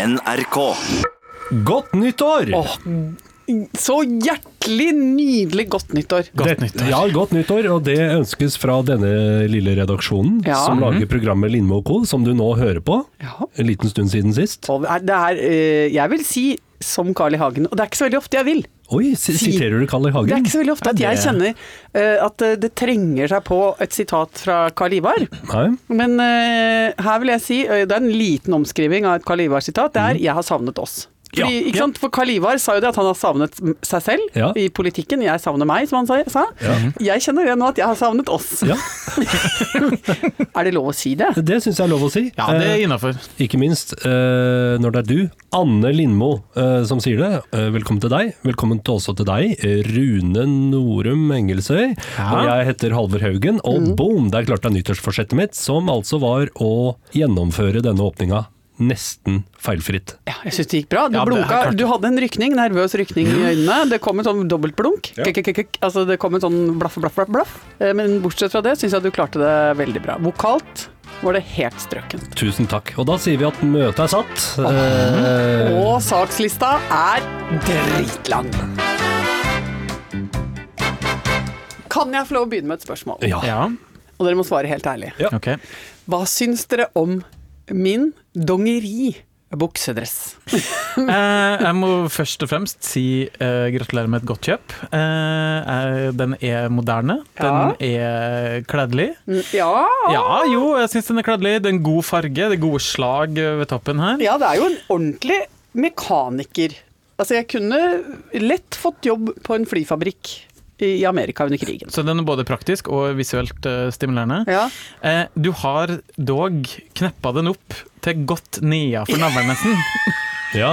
NRK. Godt nyttår! Åh, så hjertelig nydelig godt nyttår. Det- Ja, godt nyttår, og det ønskes fra denne lille redaksjonen Ja. som lager programmet Lindmo og Co., som du nå hører på. Ja. En liten stund siden sist. Og det er, det er eh, jeg vil si som Carl I. Hagen, og det er ikke så veldig ofte jeg vil. Oi, si- Si- siterer du Carl I. Det er ikke så veldig ofte at jeg kjenner uh, at eh, det trenger seg på et sitat fra Carl Ivar. Nei? Men uh, her vil jeg si, uh, det er en liten omskriving av et Carl Ivar-sitat, det er mm. 'jeg har savnet oss'. Fordi, Ja, ikke sant? For Carl Ivar sa jo det at han har savnet seg selv Ja. i politikken. 'Jeg savner meg', som han sa. sa. Jeg kjenner det nå at jeg har savnet oss. Ja, Er det lov å si det? det syns jeg er lov å si. Ja, det er Eh. Ikke minst eh, når det er du, Anne Lindmo, eh, som sier det. Eh, velkommen til deg. Velkommen til også til deg, Rune Norum Engelsøy. Og jeg heter Halvor Haugen, og boom, det er klart det er nyttårsforsettet mitt, som altså var å gjennomføre denne åpninga nesten feilfritt. Ja, jeg syns det gikk bra. Du Ja, blunka. Du hadde en rykning, nervøs rykning i øynene. Det kom en sånn dobbeltblunk. Kik, kik, kik. Altså, det kom en sånn blaff, blaff, blaff. blaff. Eh, Men bortsett fra det syns jeg du klarte det veldig bra. Vokalt var det helt strøkent. Tusen takk. Og da sier vi at møtet er satt. Eh, Og sakslista er dritlang. Kan jeg få lov å begynne med et spørsmål? ja. Ja, Og dere må svare helt ærlig. Ja. ok. Hva syns dere om min dongeri-buksedress? Eh, jeg må først og fremst si eh, gratulerer med et godt kjøp. Eh, eh, den er moderne, den er kledelig. Mm, Ja. Ja, jo, jeg syns den er kledelig. Det er en god farge, det er gode slag ved toppen her. Ja, det er jo en ordentlig mekaniker. Altså, jeg kunne lett fått jobb på en flyfabrikk i Amerika under krigen. Så den er både praktisk og visuelt eh, stimulerende. Ja. Eh, du har dog kneppa den opp til godt nedafor navlen, nesten. ja.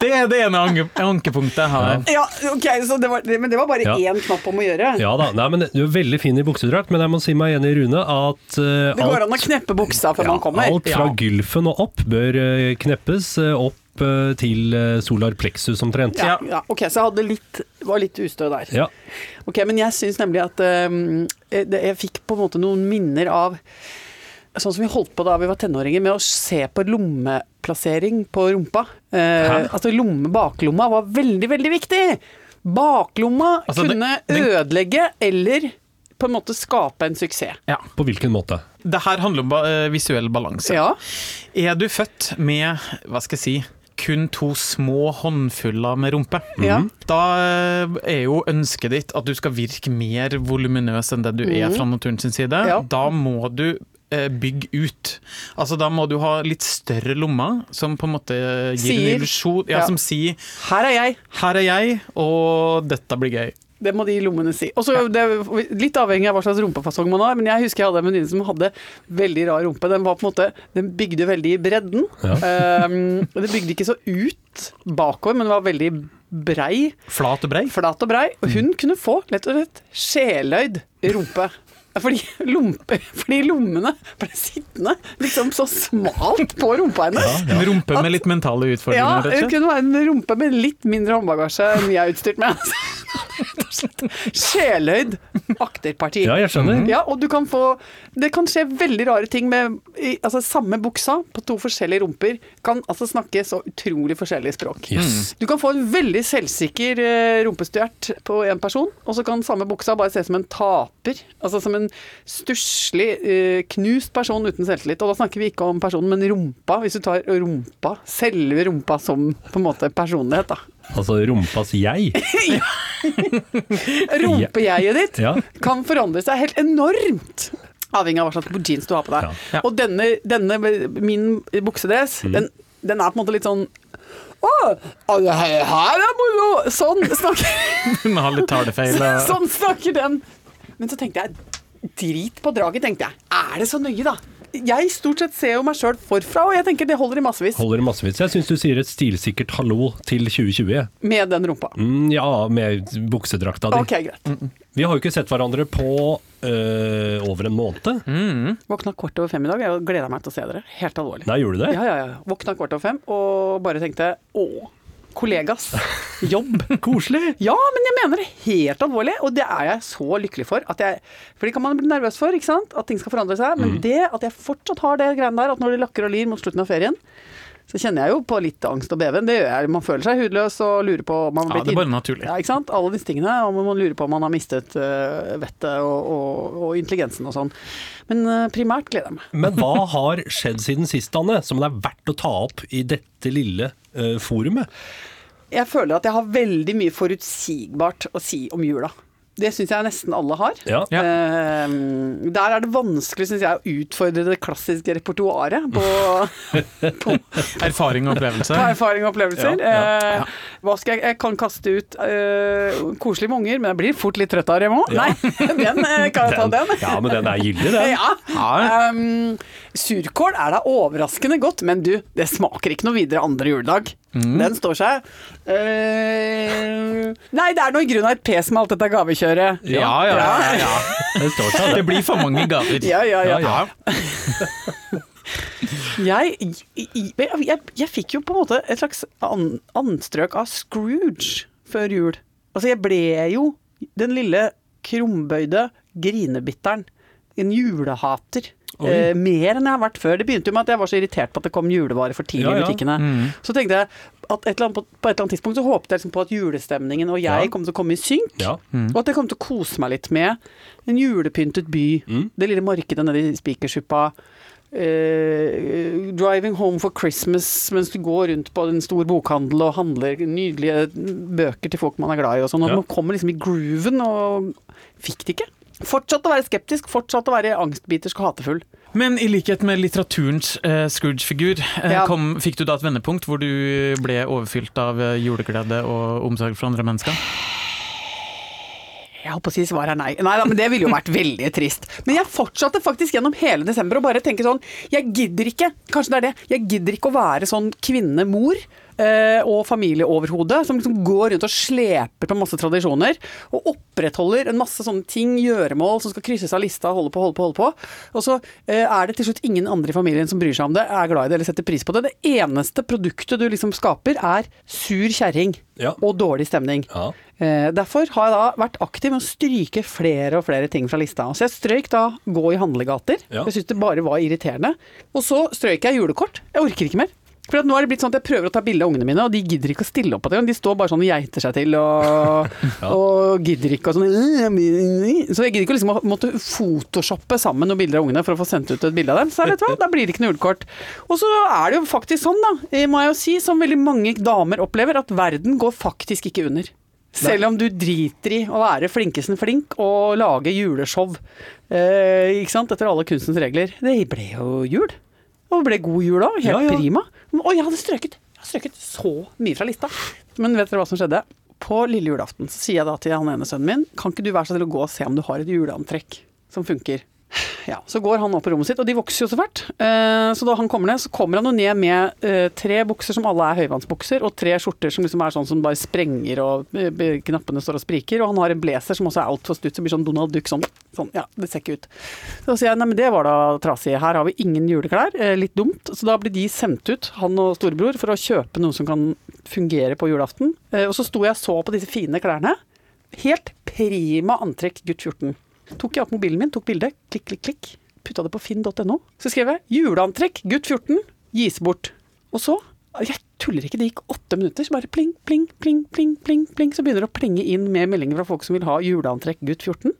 Det er det ene ankepunktet jeg har. ja, ok, så det var, men det var bare Ja. én knapp om å gjøre. ja da. Nei, men du er veldig fin i buksedrakt, men jeg må si meg enig i Rune at uh, Det går an å kneppe buksa før Ja, man kommer. Alt fra Ja. gylfen og opp bør uh, kneppes Uh, opp eh, til eh, solar plexus omtrent. Ja, ja, ok, så jeg hadde litt, var litt ustø der. Ja. Ok, Men jeg syns nemlig at um, jeg, jeg fikk på en måte noen minner av Sånn som vi holdt på da vi var tenåringer, med å se på lommeplassering på rumpa. Eh, altså lomme, baklomma var veldig, veldig viktig! Baklomma Altså, det- kunne ødelegge eller på en måte skape en suksess. Ja. På hvilken måte? Det her handler om eh, visuell balanse. Ja. Er du født med, hva skal jeg si, kun to små håndfuller med rumpe? Ja. Da eh, er jo ønsket ditt at du skal virke mer voluminøs enn det du er fra naturen sin side. Mhm. Ja. Da må du eh, bygge ut. Altså Da må du ha litt større lommer, som på en måte gir Sier. en illusjon ja, Ja. Som sier Her er jeg. 'her er jeg, og dette blir gøy'. Det må de lommene si. Også, det er Litt avhengig av hva slags rumpefasong man har, men jeg husker jeg hadde en venninne som hadde veldig rar rumpe. Den var på en måte Den bygde veldig i bredden. Um, og det bygde ikke så ut bakover, men det var veldig brei. Flat og brei. Flat og brei. Og hun kunne få lett og slett sjeløyd rumpe. Fordi, lompe, fordi lommene ble sittende liksom så smalt på rumpa hennes. En rumpe med litt mentale utfordringer, Ja, det kunne være en rumpe med litt mindre håndbagasje enn jeg er utstyrt med. Sjeløyd akterparti. Ja, jeg skjønner. Ja, og du kan få Det kan skje veldig rare ting med Altså, samme buksa på to forskjellige rumper kan altså snakke så utrolig forskjellig språk. Yes. Du kan få en veldig selvsikker rumpestuert på en person, og så kan samme buksa bare se ut som en taper. Altså som en stusslig, eh, knust person uten selvtillit. Og da snakker vi ikke om personen, men rumpa. Hvis du tar rumpa, selve rumpa som på en måte personlighet, da. Altså rumpas jeg. Rumpejeget ditt Ja. kan forandre seg helt enormt. Avhengig av hva slags jeans du har på deg. Ja. Ja. Og denne, denne, min buksedress, Mm. den, den er på en måte litt sånn Å, det her er moro! Sånn snakker, den å litt talefeil. sånn snakker den. Men så tenkte jeg Drit på draget, tenkte jeg. Er det så nøye, da? Jeg stort sett ser jo meg sjøl forfra, og jeg tenker det holder i massevis. Holder i massevis. Jeg syns du sier et stilsikkert hallo til 2020. Med den rumpa. Mm, ja, med buksedrakta di. Ok, greit. Vi har jo ikke sett hverandre på øh, over en måned. Mm. Våkna kvart over fem i dag. Jeg gleda meg til å se dere. Helt alvorlig. Nei, gjorde du det? Ja, ja, ja. Våkna kvart over fem og bare tenkte å, kollegas jobb. Koselig! Ja, men jeg mener det helt alvorlig, og det er jeg så lykkelig for. At jeg, for det kan man bli nervøs for, ikke sant? at ting skal forandre seg. Men Mm. det at jeg fortsatt har det greiene der, at når det lakker og lir mot slutten av ferien, så kjenner jeg jo på litt angst og beven. Det gjør jeg. Man føler seg hudløs og lurer på om man har Ja, det er bare naturlig. Ja, ikke sant? Alle disse tingene. Og man lurer på om man har mistet uh, vettet og, og, og intelligensen og sånn. Men uh, primært gleder jeg meg. Men hva har skjedd siden sist, Anne, som det er verdt å ta opp i dette lille uh, forumet? Jeg føler at jeg har veldig mye forutsigbart å si om jula. Det syns jeg nesten alle har. Ja. Eh, der er det vanskelig, syns jeg, å utfordre det klassiske repertoaret på, på, Erfaring og opplevelser. på erfaring og opplevelser. Ja, ja, Eh, hva skal jeg, jeg kan kaste ut uh, koselige med unger, men jeg blir fort litt trøtt av dem òg. Ja. Nei, den eh, kan jeg ta den. Ja, men den er gyldig, den. Ja. Ja. Um, surkål er da overraskende godt, men du, det smaker ikke noe videre andre juledag. Den står seg. Uh, nei, det er noe i grunn av et pes med alt dette gavekjøret. Ja, ja, ja, ja. Det står seg, Det blir for mange gaver. Ja, ja, ja. Ja, ja. Jeg, jeg, jeg, jeg fikk jo på en måte et slags an, anstrøk av Scrooge før jul. Altså, jeg ble jo den lille krumbøyde grinebitteren. En julehater. Eh, mer enn jeg har vært før. Det begynte jo med at jeg var så irritert på at det kom julevarer for tidlig Ja, i butikkene. Mm. Så tenkte jeg at et eller annet, på, et eller annet tidspunkt så håpet jeg liksom på at julestemningen og jeg Ja. kom til å komme i synk. Ja. Og at jeg kom til å kose meg litt med en julepyntet by. Mm. Det lille markedet nede i Spikersuppa. eh, driving home for Christmas mens du går rundt på en stor bokhandel og handler nydelige bøker til folk man er glad i og sånn. Og Ja. man kommer liksom i grooven og fikk det ikke. Fortsatt å være skeptisk, fortsatt å være angstbitersk og hatefull. Men i likhet med litteraturens eh, Scrooge-figur, eh, Ja. fikk du da et vendepunkt hvor du ble overfylt av eh, juleglede og omsorg for andre mennesker? Jeg holdt på å si svaret er nei. Nei da, men det ville jo vært veldig trist. Men jeg fortsatte faktisk gjennom hele desember å bare tenke sånn Jeg gidder ikke, kanskje det er det, jeg gidder ikke å være sånn kvinne-mor og familieoverhode som liksom går rundt og sleper på masse tradisjoner og opprettholder en masse sånne ting, gjøremål som skal krysses av lista, holde på, holde på, holde på. Og så eh, er det til slutt ingen andre i familien som bryr seg om det, er glad i det eller setter pris på det. Det eneste produktet du liksom skaper, er sur kjerring Ja. og dårlig stemning. Ja. Eh, derfor har jeg da vært aktiv med å stryke flere og flere ting fra lista. Så jeg strøyk da gå i handlegater. Ja. Jeg syntes det bare var irriterende. Og så strøyk jeg julekort. Jeg orker ikke mer. For nå er det blitt sånn at jeg prøver å ta bilde av ungene mine, og de gidder ikke å stille opp på det. De står bare sånn og geiter seg til og, og gidder ikke og sånn Så jeg gidder ikke liksom å måtte photoshoppe sammen noen bilder av ungene for å få sendt ut et bilde av dem. Så vet du hva, da blir det ikke noe julekort. Og så er det jo faktisk sånn, da, eh, må jeg jo si, som veldig mange damer opplever, at verden går faktisk ikke under. Selv om du driter i å være flinkesen flink og lage juleshow eh, ikke sant? etter alle kunstens regler. Det ble jo jul. Og ble god jul òg. Helt Ja, ja. prima. Og jeg hadde strøket. Jeg hadde strøket så mye fra lista. Men vet dere hva som skjedde? På lille julaften så sier jeg da til han ene sønnen min Kan ikke du være så snill å gå og se om du har et juleantrekk som funker? Ja, Så går han opp på rommet sitt, og de vokser jo så fælt. Eh, så da han kommer ned, så kommer han jo ned med eh, tre bukser som alle er høyvannsbukser, og tre skjorter som liksom er sånn som bare sprenger og eh, knappene står og spriker. Og han har en blazer som også er altfor stutt, som blir sånn Donald Duck sånn. sånn. Ja, det ser ikke ut. Så sier jeg nei, men det var da trasig. Her har vi ingen juleklær. Litt dumt. Så da blir de sendt ut, han og storebror, for å kjøpe noe som kan fungere på julaften. Og så sto jeg og så på disse fine klærne. Helt prima antrekk, gutt 14. Tok jeg opp mobilen min, tok bilde, klikk, klikk, klikk. Putta det på finn.no. Så skrev jeg 'juleantrekk, gutt 14, gis bort'. Og så, jeg tuller ikke, det gikk åtte minutter, så bare pling, pling, pling, pling, pling, pling, så begynner det å plinge inn med meldinger fra folk som vil ha juleantrekk, gutt 14.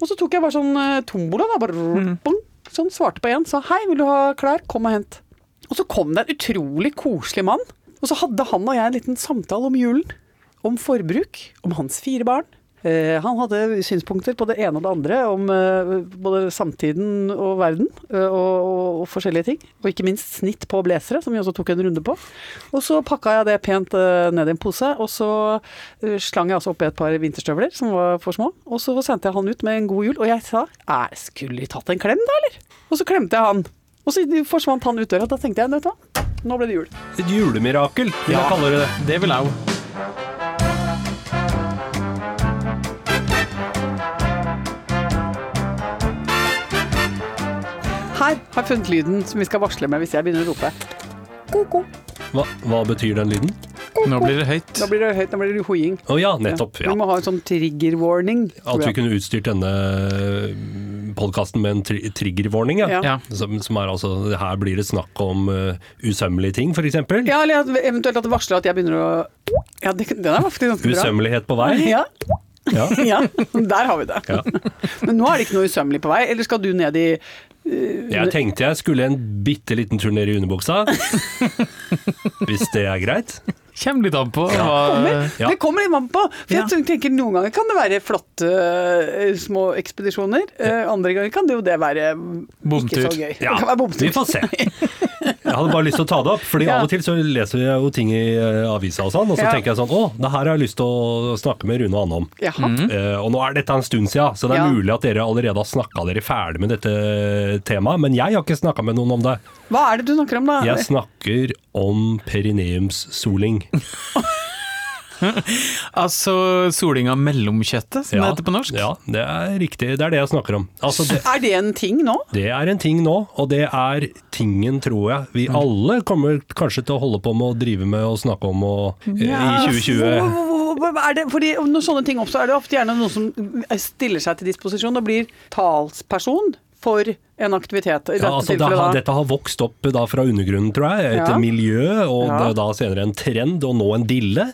Og så tok jeg bare sånn eh, tombola, da, bare bong, sånn svarte på en, sa 'hei, vil du ha klær, kom og hent'. Og så kom det en utrolig koselig mann, og så hadde han og jeg en liten samtale om julen. Om forbruk, om hans fire barn. Eh, han hadde synspunkter på det ene og det andre, om eh, både samtiden og verden, eh, og, og, og forskjellige ting. Og ikke minst snitt på blazere, som vi også tok en runde på. Og så pakka jeg det pent ned i en pose, og så slang jeg altså oppi et par vinterstøvler som var for små. Og så sendte jeg han ut med en god jul, og jeg sa "Æ, skulle vi tatt en klem da, eller? Og så klemte jeg han. Og så forsvant han ut døra. Da tenkte jeg, vet du hva, nå ble det jul. Et julemirakel, vil jeg kalle det. Det vil jeg jo. Her har jeg funnet lyden som vi skal varsle med hvis jeg begynner å rope. Ko-ko. Hva, hva betyr den lyden? Nå blir det høyt. Da blir det høyt, da blir det hoiing. Å ja, nettopp. Vi må ha en sånn trigger warning. At vi kunne utstyrt denne podkasten med en tri trigger warning, Ja. Ja. Som, som er altså Her blir det snakk om uh, usømmelige ting, f.eks. Ja, eller at, eventuelt at det varsler at jeg begynner å Ja, det, den er ganske bra. Usømmelighet på vei. Ja, Ja. ja, der har vi det. Ja. Men nå er det ikke noe usømmelig på vei. Eller skal du ned i Jeg tenkte jeg skulle en bitte liten tur ned i underbuksa. Hvis det er greit. Kommer litt an på. kommer. hva- Ja. Det kommer litt an på. For Ja. jeg tenker Noen ganger kan det være flotte eh, små ekspedisjoner. Eh, andre ganger kan det jo det være ikke så gøy. Ja, det kan være bomtur. vi får se. Jeg hadde bare lyst til å ta det opp, Fordi Ja. av og til så leser jeg jo ting i eh, avisa og sånn, og så Ja. tenker jeg sånn Å, det her har jeg lyst til å snakke med Rune og Anne om. Jaha. uh, og nå er dette en stund siden, så det er Ja. mulig at dere allerede har snakka dere ferdig med dette temaet, men jeg har ikke snakka med noen om det. Hva er det du snakker om, da? Jeg snakker om perineumssoling. Altså soling av mellomkjøttet, som det heter på norsk. Ja, det er riktig. Det er det jeg snakker om. Altså, det, Er det en ting nå? det er en ting nå, og det er tingen, tror jeg, vi Mm. alle kommer kanskje til å holde på med å drive med og snakke om og, eh, Ja, i 2020. hvor- hvor- hvor- hvor- Er det, fordi Når sånne ting oppstår, er det ofte gjerne noen som stiller seg til disposisjon og blir talsperson for en aktivitet. I dette Ja, altså, det har, dette har vokst opp da fra undergrunnen, tror jeg. Et Ja. miljø, og Ja. da senere en trend, og nå en dille.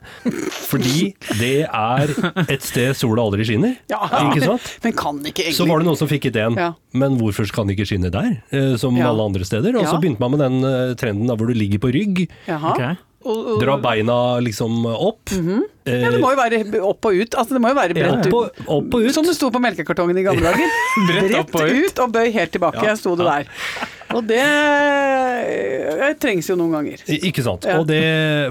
Fordi det er et sted sola aldri skinner. Ja, Ikke sant? Men kan ikke egentlig Så var det noen som fikk ideen, Ja. men hvorfor kan det ikke skinne der, eh, som Ja. alle andre steder? Og Ja. så begynte man med den eh, trenden da hvor du ligger på rygg, Jaha. Ok. Og, beina liksom opp. Mhm. ja, det må jo være opp og ut. Altså, det må jo være Eh, bredt opp, ut. opp og ut. Som det sto på melkekartongen i gamle dager. Bredt opp og ut. og bøy helt tilbake, Ja, sto det ja. der. Og det eh, trengs jo noen ganger. Ikke sant. Ja. Og det,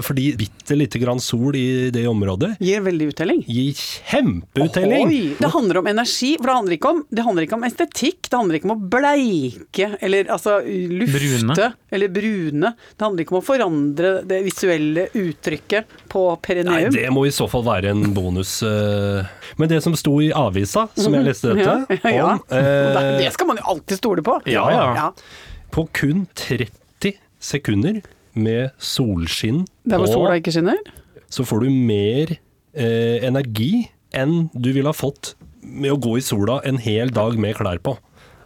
fordi bitte lite grann sol i det området Gir veldig uttelling. gir kjempeuttelling. Oi, det handler om energi, for det handler, ikke om, det handler ikke om estetikk. Det handler ikke om å bleike eller altså lufte Brune. eller brune. Det handler ikke om å forandre det visuelle uttrykket på Nei, perineum. det må i så fall være en bonus. eh. Men det som sto i avisa, som jeg leste dette ja, Ja, ja. om eh, det skal man jo alltid stole på. Ja, ja. På kun 30 sekunder med solskinn Der hvor sola ikke skinner. så får du mer eh, energi enn du ville ha fått med å gå i sola en hel dag med klær på.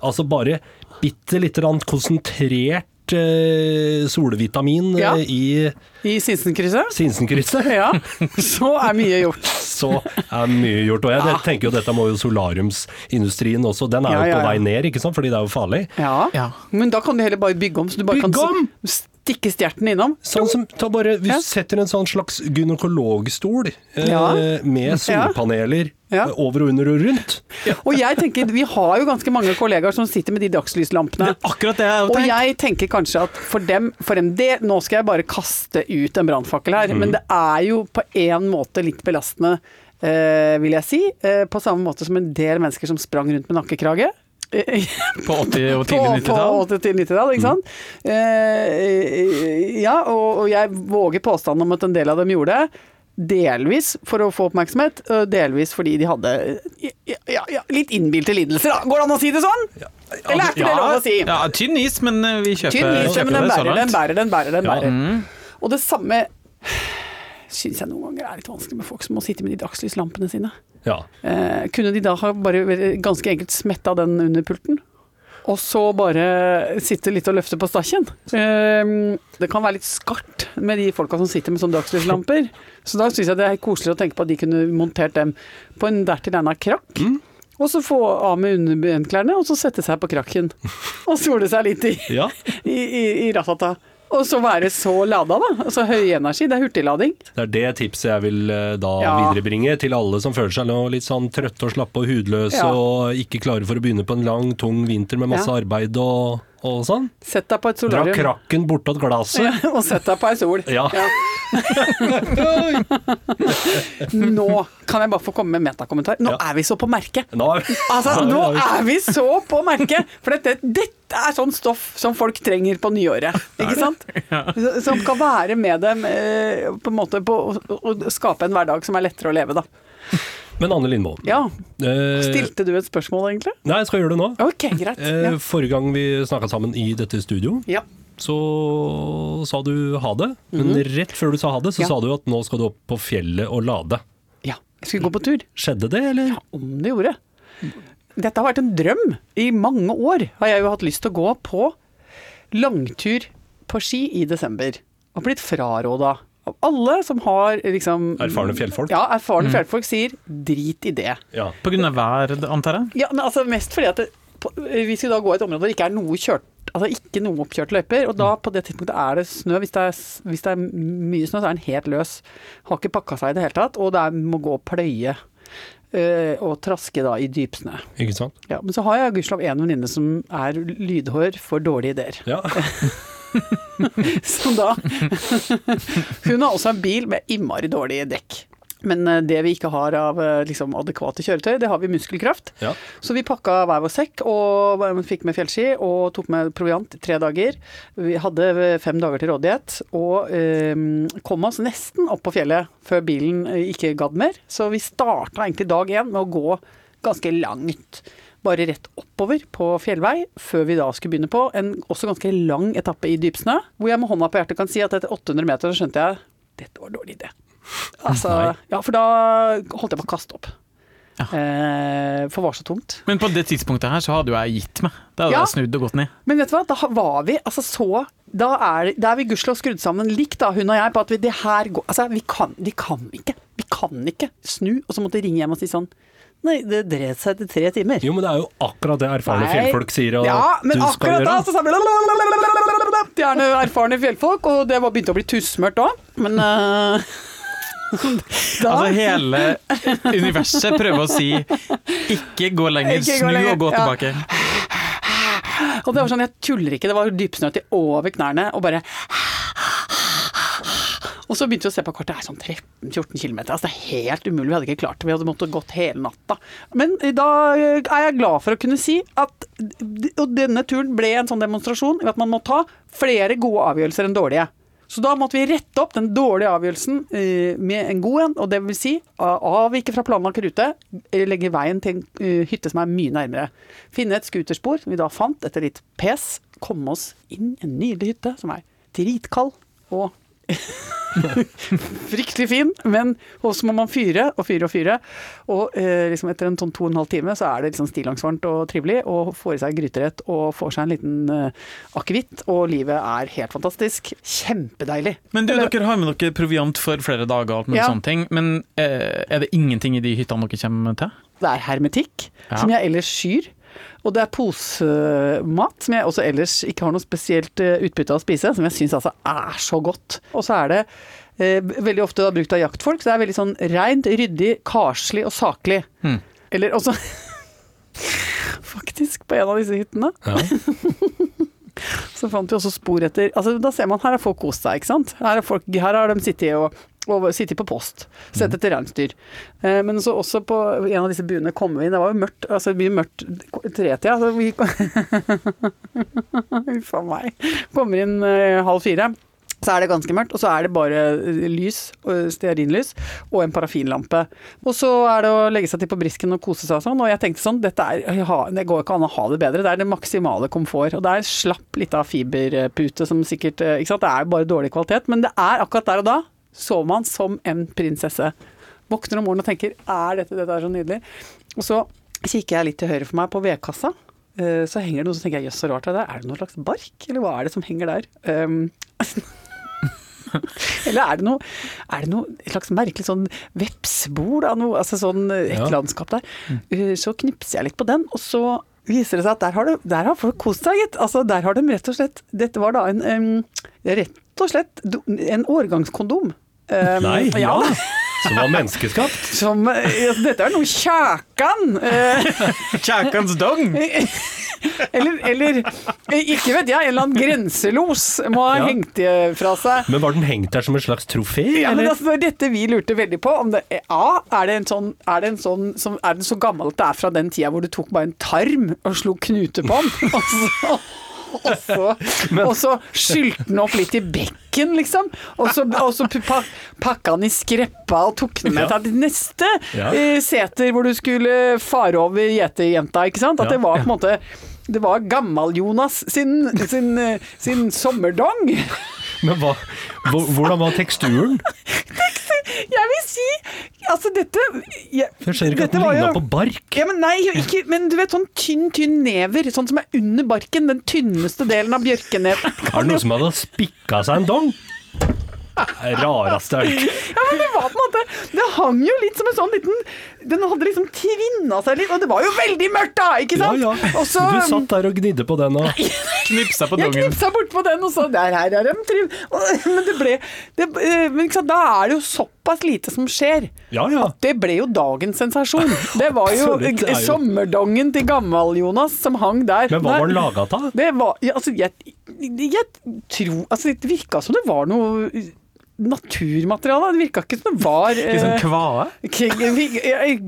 Altså bare bitte lite grann konsentrert eh, solvitamin Ja. eh, i I Sinsenkrysset. Sinsenkrysset. Ja, så er mye gjort. så er mye gjort. Og jeg Ja. tenker jo dette må jo solariumsindustrien også, den er Ja, jo ja, på ja. vei ned, ikke sant, fordi det er jo farlig. Ja. Ja. Men da kan du heller bare bygge om, så du bare Bygge kan om? s- stikke stjerten innom. Sånn som, ta bare, Vi Ja. setter en sånn slags gynekologstol eh, Ja. med solpaneler Ja. eh, over og under og rundt. Og jeg tenker, vi har jo ganske mange kollegaer som sitter med de dagslyslampene. Det er Akkurat det jeg har Og jeg tenker kanskje at for dem, for en del Nå skal jeg bare kaste ut en brannfakkel her, Mm. men det er jo på en måte litt belastende, eh, vil jeg si. Eh, på samme måte som en del mennesker som sprang rundt med nakkekrage. På 80- og tidlig 90-tall? på 80- til 90-tall, ikke sant. Eh, ja, og, og jeg våger påstanden om at en del av dem gjorde det. Delvis for å få oppmerksomhet, delvis fordi de hadde ja, ja, litt innbilte lidelser. Da. Går det an å si det sånn? Eller er ikke det lov å si? Ja, tynn is, men eh, vi kjøper, Tynn is, kjøper men den det så bærer, den bærer, den bærer. den bærer. Mm. Og det samme syns jeg noen ganger er litt vanskelig med folk som må sitte med de dagslys-lampene sine. Ja. Eh, kunne de da ha bare ganske enkelt smetta den under pulten? Og så bare sitte litt og løfte på stakken. Eh, det kan være litt skarpt med de folka som sitter med sånne dagslyslamper. Så da syns jeg det er koselig å tenke på at de kunne montert dem på en dertil egna krakk. Og så få av med underbenklærne, og så sette seg på krakken. Og sole seg litt i, ja. i, i, i ratata. Og så være så lada, da. Altså høy energi. Det er hurtiglading. Det er det tipset jeg vil eh, da Ja. viderebringe til alle som føler seg litt sånn trøtte og slappe og hudløse Ja. og ikke klare for å begynne på en lang, tung vinter med masse Ja. arbeid og, og sånn. Sett deg på et solarium. Dra krakken bortåt glasset. Ja, og sett deg på ei sol. Ja. Nå kan jeg bare få komme med en metakommentar. Nå er vi så på merket. Nå, Altså, nå er vi så på merket! For dette, dette er sånn stoff som folk trenger på nyåret. Ikke sant? Som kan være med dem eh, på en måte på å, skape en hverdag som er lettere å leve, da. Men Anne Lindmo. Ja. eh, Stilte du et spørsmål, egentlig? Nei, jeg skal gjøre det nå. Ok, greit. Eh, Ja. Forrige gang vi snakka sammen i dette studio, ja. så sa du ha det. Men rett før du sa ha det, så. Ja. sa du at nå skal du opp på fjellet og lade. Ja, jeg skulle gå på tur. Skjedde det, eller? Ja, om det gjorde. Dette har vært en drøm. I mange år har jeg jo hatt lyst til å gå på langtur på ski i desember. Og blitt fraråda av alle som har liksom Erfarne fjellfolk? Ja, erfarne fjellfolk sier drit i det. Ja. På grunn av vær, antar jeg? Ja, men altså mest fordi at det, på, vi skulle da gå i et område hvor det ikke er noe kjørt Altså ikke noe oppkjørte løyper, og da på det tidspunktet er det snø. Hvis det er, hvis det er mye snø, så er den helt løs. Har ikke pakka seg i det hele tatt, og det er, må gå og pløye. Eh, og traske da i dypsnø. Ikke sant? Ja, men så har jeg gudskjelov en venninne som er lydhår for dårlige ideer. Ja. som da Hun har også en bil med innmari dårlige dekk. Men eh, det vi ikke har av eh, liksom, adekvate kjøretøy, det har vi muskelkraft. ja. Så vi pakka hver vår sekk og fikk med fjellski og tok med proviant i tre dager. Vi hadde fem dager til rådighet og eh, kom oss nesten opp på fjellet før bilen eh, ikke gadd mer. Så vi starta egentlig dag én med å gå ganske langt. Bare rett oppover på fjellvei, før vi da skulle begynne på en også ganske lang etappe i dypsnø. Hvor jeg med hånda på hjertet kan si at etter 800 meter så skjønte jeg dette var dårlig idé. Altså, ja, for da holdt jeg på å kaste opp. Eh, for det var så tungt. Men på det tidspunktet her så hadde jo jeg gitt meg. Da hadde Ja. jeg snudd og gått ned. Men vet du hva, da var vi altså så Da er, da er vi gudskjelov skrudd sammen likt, da, hun og jeg, på at vi, det her går Altså, vi kan, vi kan ikke. Vi kan ikke snu, og så måtte ringe hjem og si sånn Nei, det dreide seg til tre timer. Jo, men det er jo akkurat det erfarne Nei. fjellfolk sier Ja, men du skal akkurat da gjøre. så sa vi Gjerne erfarne fjellfolk, og det var begynte å bli tussmørt da. Men eh, Altså hele universet prøver å si ikke gå lenger, Ikke gå snu lenger, og gå ja. tilbake. Og det var sånn, jeg tuller ikke, det var dypsnø til over knærne, og bare Og så begynte vi å se på kartet, det er sånn 13-14 km. Altså det er helt umulig, vi hadde ikke klart det. Vi hadde måttet gått hele natta. Men da er jeg glad for å kunne si at Og denne turen ble en sånn demonstrasjon i at man må ta flere gode avgjørelser enn dårlige. Så da måtte vi rette opp den dårlige avgjørelsen uh, med en god en, og det vil si avvike fra planlagt rute, eh, legge veien til en uh, hytte som er mye nærmere. Finne et scooterspor, som vi da fant etter litt pes, komme oss inn i en nydelig hytte som er dritkald og fryktelig fin, men også må man fyre og fyre og fyre. Og eh, liksom etter en sånn to og en halv time så er det liksom stillongsvarmt og trivelig, og får i seg gryterett og får seg en liten eh, akevitt, og livet er helt fantastisk. Kjempedeilig. Men du, Eller- dere har med dere proviant for flere dager og alt mulig Ja. sånne ting. Men eh, er det ingenting i de hyttene dere kommer til? Det er hermetikk, Ja. som jeg ellers skyr. Og det er posemat, som jeg også ellers ikke har noe spesielt eh, utbytte av å spise, som jeg syns altså er så godt. Og så er det eh, veldig ofte da brukt av jaktfolk, så det er veldig sånn reint, ryddig, karslig og saklig. Mm. Eller også Faktisk, på en av disse hyttene Ja. så fant vi også spor etter Altså, da ser man her har folk kost seg, ikke sant. Her folk, her har de sittet og, og sittet på post, sett etter reinsdyr. Eh, men så også på en av disse buene kom vi inn, det var jo mørkt, altså det blir mørkt tretida, så vi Huff a meg. Kommer inn eh, halv fire. Så er det ganske mørkt, og så er det bare eh, lys, stearinlys, og en parafinlampe. Og så er det å legge seg til på brisken og kose seg og sånn, og jeg tenkte sånn, dette er, det går ikke an å ha det bedre, det er det maksimale komfort. Og det er slapp litt av fiberpute som sikkert, ikke sant, det er bare dårlig kvalitet, men det er akkurat der og da, så man som en prinsesse. Våkner om morgenen og tenker, er dette, dette er så nydelig. Og så kikker jeg litt til høyre for meg på vedkassa, eh, så henger det noe, som tenker jeg, jøss så rart det er, er det noe slags bark, eller hva er det som henger der? Um, Eller er det noe, er det noe slags merkelig sånn vepsbol av noe, altså sånn eh, et Ja. landskap der. Uh, Så knipser jeg litt på den, og så viser det seg at der har, det, der har folk kost seg, gitt. Altså der har de rett og slett Dette var da en um, rett og slett en årgangskondom. Um, Nei, ja. ja. Som var menneskeskapt. Som, ja, dette er noe Kjækan! eh, Kjækans dong! eller, eller eh, ikke vet jeg, en eller annen grenselos må ha Ja. hengt det fra seg. Men var den hengt der som en slags trofé, Ja, men altså, det er dette vi lurte veldig på. Om det, A, er det en sånn, er det en sånn som, er den så gammel at det er fra den tida hvor du tok bare en tarm og slo knute på den? Og så, og så, og så skylte den opp litt i bekken, liksom. Og så, og så pa, pakka den i skreppa og tok den med Ja. til neste Ja. eh, seter hvor du skulle fare over gjeterjenta, ikke sant? At det var på en måte det var Gammal-Jonas sin, sin, eh, sin sommerdong. Men hva, hvordan var teksturen? Jeg vil si Altså, dette jeg, Jeg ser ikke at den ligna på bark. Ja, men nei, ikke, men du vet sånn tynn, tynn never, sånn som er under barken, den tynneste delen av bjørkeneven. Er det noen som hadde spikka seg en dong? Det rareste hørt. Ja, men det var på en måte Det hang jo litt som en sånn liten Den hadde liksom tvinna seg litt, og det var jo veldig mørkt da, ikke sant? ja. ja. Også, Du satt der og gnidde på den og Knipsa på jeg dongen. knipsa bortpå den og så Der her er de triv... Men det ble det, eh, Men da er det jo såpass lite som skjer. Ja ja. Det ble jo dagens sensasjon. Det var jo Absolutt, det jo- sommerdongen til Gammal-Jonas som hang der. Men hva var den laga av? Det var ja, Altså, jeg, jeg tror Altså, det virka som det var noe naturmateriale. Det virka ikke som det var Litt sånn eh, kvae.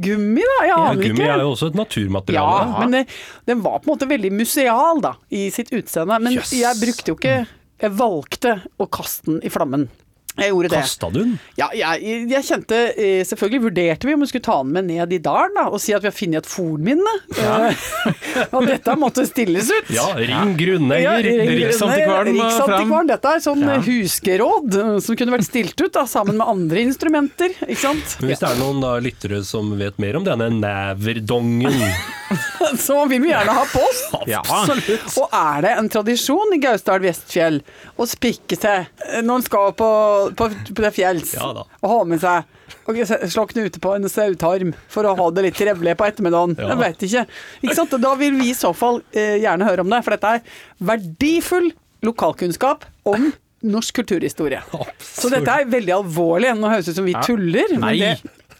Gummi, da? Jeg Ja, aner gummi er jo også et naturmateriale. Ja, men det, den var på en måte veldig museal da, i sitt utseende. Men yes. jeg brukte jo ikke Jeg valgte å kaste den i flammen. Jeg gjorde det. Kasta du den? Ja, jeg, jeg kjente eh, Selvfølgelig vurderte vi om vi skulle ta den med ned i dalen da, og si at vi har funnet et fornminne. Ja. og dette måtte stilles ut. Ja, ring Ja, grunneier. ja, Riksantikvaren Riksantikvaren. Dette er sånn Ja. huskeråd eh, som kunne vært stilt ut da, sammen med andre instrumenter. Ikke sant? Men hvis det er noen da, lyttere som vet mer om denne næverdongen Så vil vi gjerne ha på. Ja. Absolutt. Og er det en tradisjon i Gausdal Vestfjell å spikke seg når en skal på, på, på det fjells, Ja og ha med seg og slå knute på en sautarm for å ha det litt trivelig på ettermiddagen? Ja. Jeg vet ikke. ikke sant? Da vil vi i så fall eh, gjerne høre om det, for dette er verdifull lokalkunnskap om norsk kulturhistorie. Absolutt. Så dette er veldig alvorlig. Nå høres det ut som vi tuller, men det,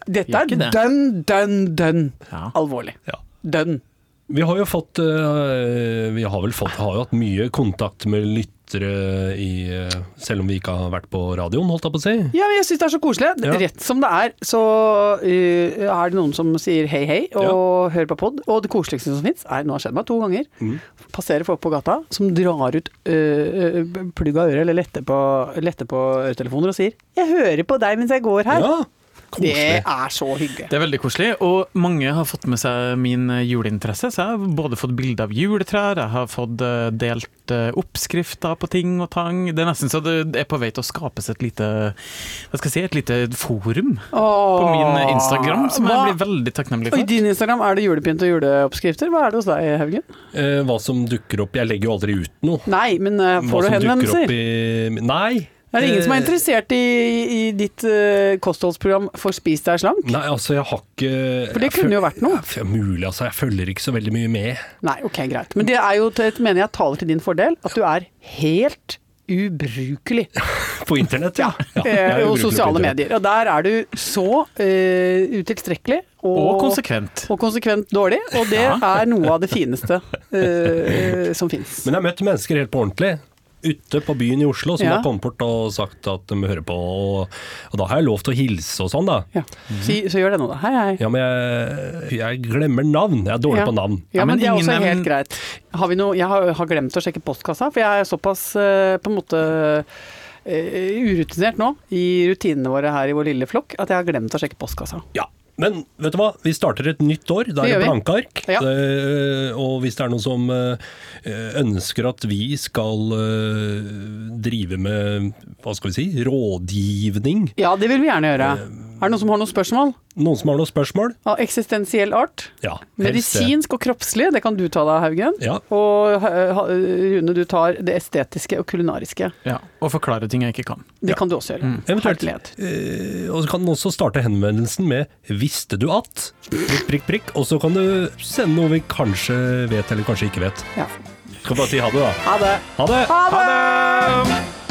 dette er dønn, dønn, dønn alvorlig. Ja. Dønn. Vi har jo fått eh, Vi har vel fått, har jo hatt mye kontakt med lyttere i eh, Selv om vi ikke har vært på radioen, holdt jeg på å si. Ja, men jeg syns det er så koselig. Ja. Rett som det er, så uh, er det noen som sier hei, hei, og hører på pod. Og det koseligste som fins, er Nå har det skjedd meg to ganger. Mm. Passerer folk på gata som drar ut uh, plugg av øret eller letter på, letter på øretelefoner og sier 'Jeg hører på deg mens jeg går her'. Ja, det er så hyggelig. Det er veldig koselig, og mange har fått med seg min eh, juleinteresse. Så jeg har både fått bilde av juletrær, jeg har fått eh, delt eh, oppskrifter på ting og tang. Det er nesten så det er på vei til å skapes et lite hva skal jeg si, et lite forum på min Instagram, som jeg blir veldig takknemlig Og I din Instagram er det julepynt og juleoppskrifter. Hva er det hos deg, Haugen? Eh, hva som dukker opp Jeg legger jo aldri ut noe. Nei, men får Hva du henvendelser? Nei. Er det ingen som er Eh, interessert i, i ditt uh, kostholdsprogram for Spis deg slank? Nei, altså jeg har ikke For det kunne jo vært noe. Ja, Mulig, altså. Jeg følger ikke så veldig mye med. Nei, ok, greit. Men det er jo, til, mener jeg, taler til din fordel at du er helt ubrukelig På internett, ja. ja jeg eh, og sosiale medier. Og der er du så uh, utilstrekkelig og, Og konsekvent. og konsekvent dårlig, og det Ja. er noe av det fineste uh, som fins. Men jeg har møtt mennesker helt på ordentlig. Ute på byen i Oslo som Ja. har kommet bort og sagt at de hører på. Og, og da har jeg lov til å hilse og sånn, da. Ja. Så, så gjør det nå, da. Hei, hei. Ja, men jeg, jeg glemmer navn. Jeg er dårlig Ja. på navn. Ja, Ja, men men det er også helt greit. Har vi noe, jeg har, har glemt å sjekke postkassa, for jeg er såpass eh, på en måte eh, urutinert nå i rutinene våre her i vår lille flokk at jeg har glemt å sjekke postkassa. Ja. Men vet du hva, vi starter et nytt år. Da er det blanke ark. Ja. Og hvis det er noen som eh, ønsker at vi skal eh, drive med hva skal vi si, rådgivning Ja, det vil vi gjerne gjøre. Er det noen som har noen spørsmål? Noen som har noen spørsmål? Av eksistensiell art? Ja. helst. Medisinsk og kroppslig, det kan du ta deg, Haugen. Ja. Og Rune, du tar det estetiske og kulinariske. Ja, og forklare ting jeg ikke kan. Det Ja. kan du også gjøre. Eventuelt. Herlighet. Eh, og så kan den også starte henvendelsen med 'visste du at'? Prikk, prikk, prikk. Og så kan du sende noe vi kanskje vet eller kanskje ikke vet. Ja. Skal bare si ha det, da. Ha det. Ha det! Ha det!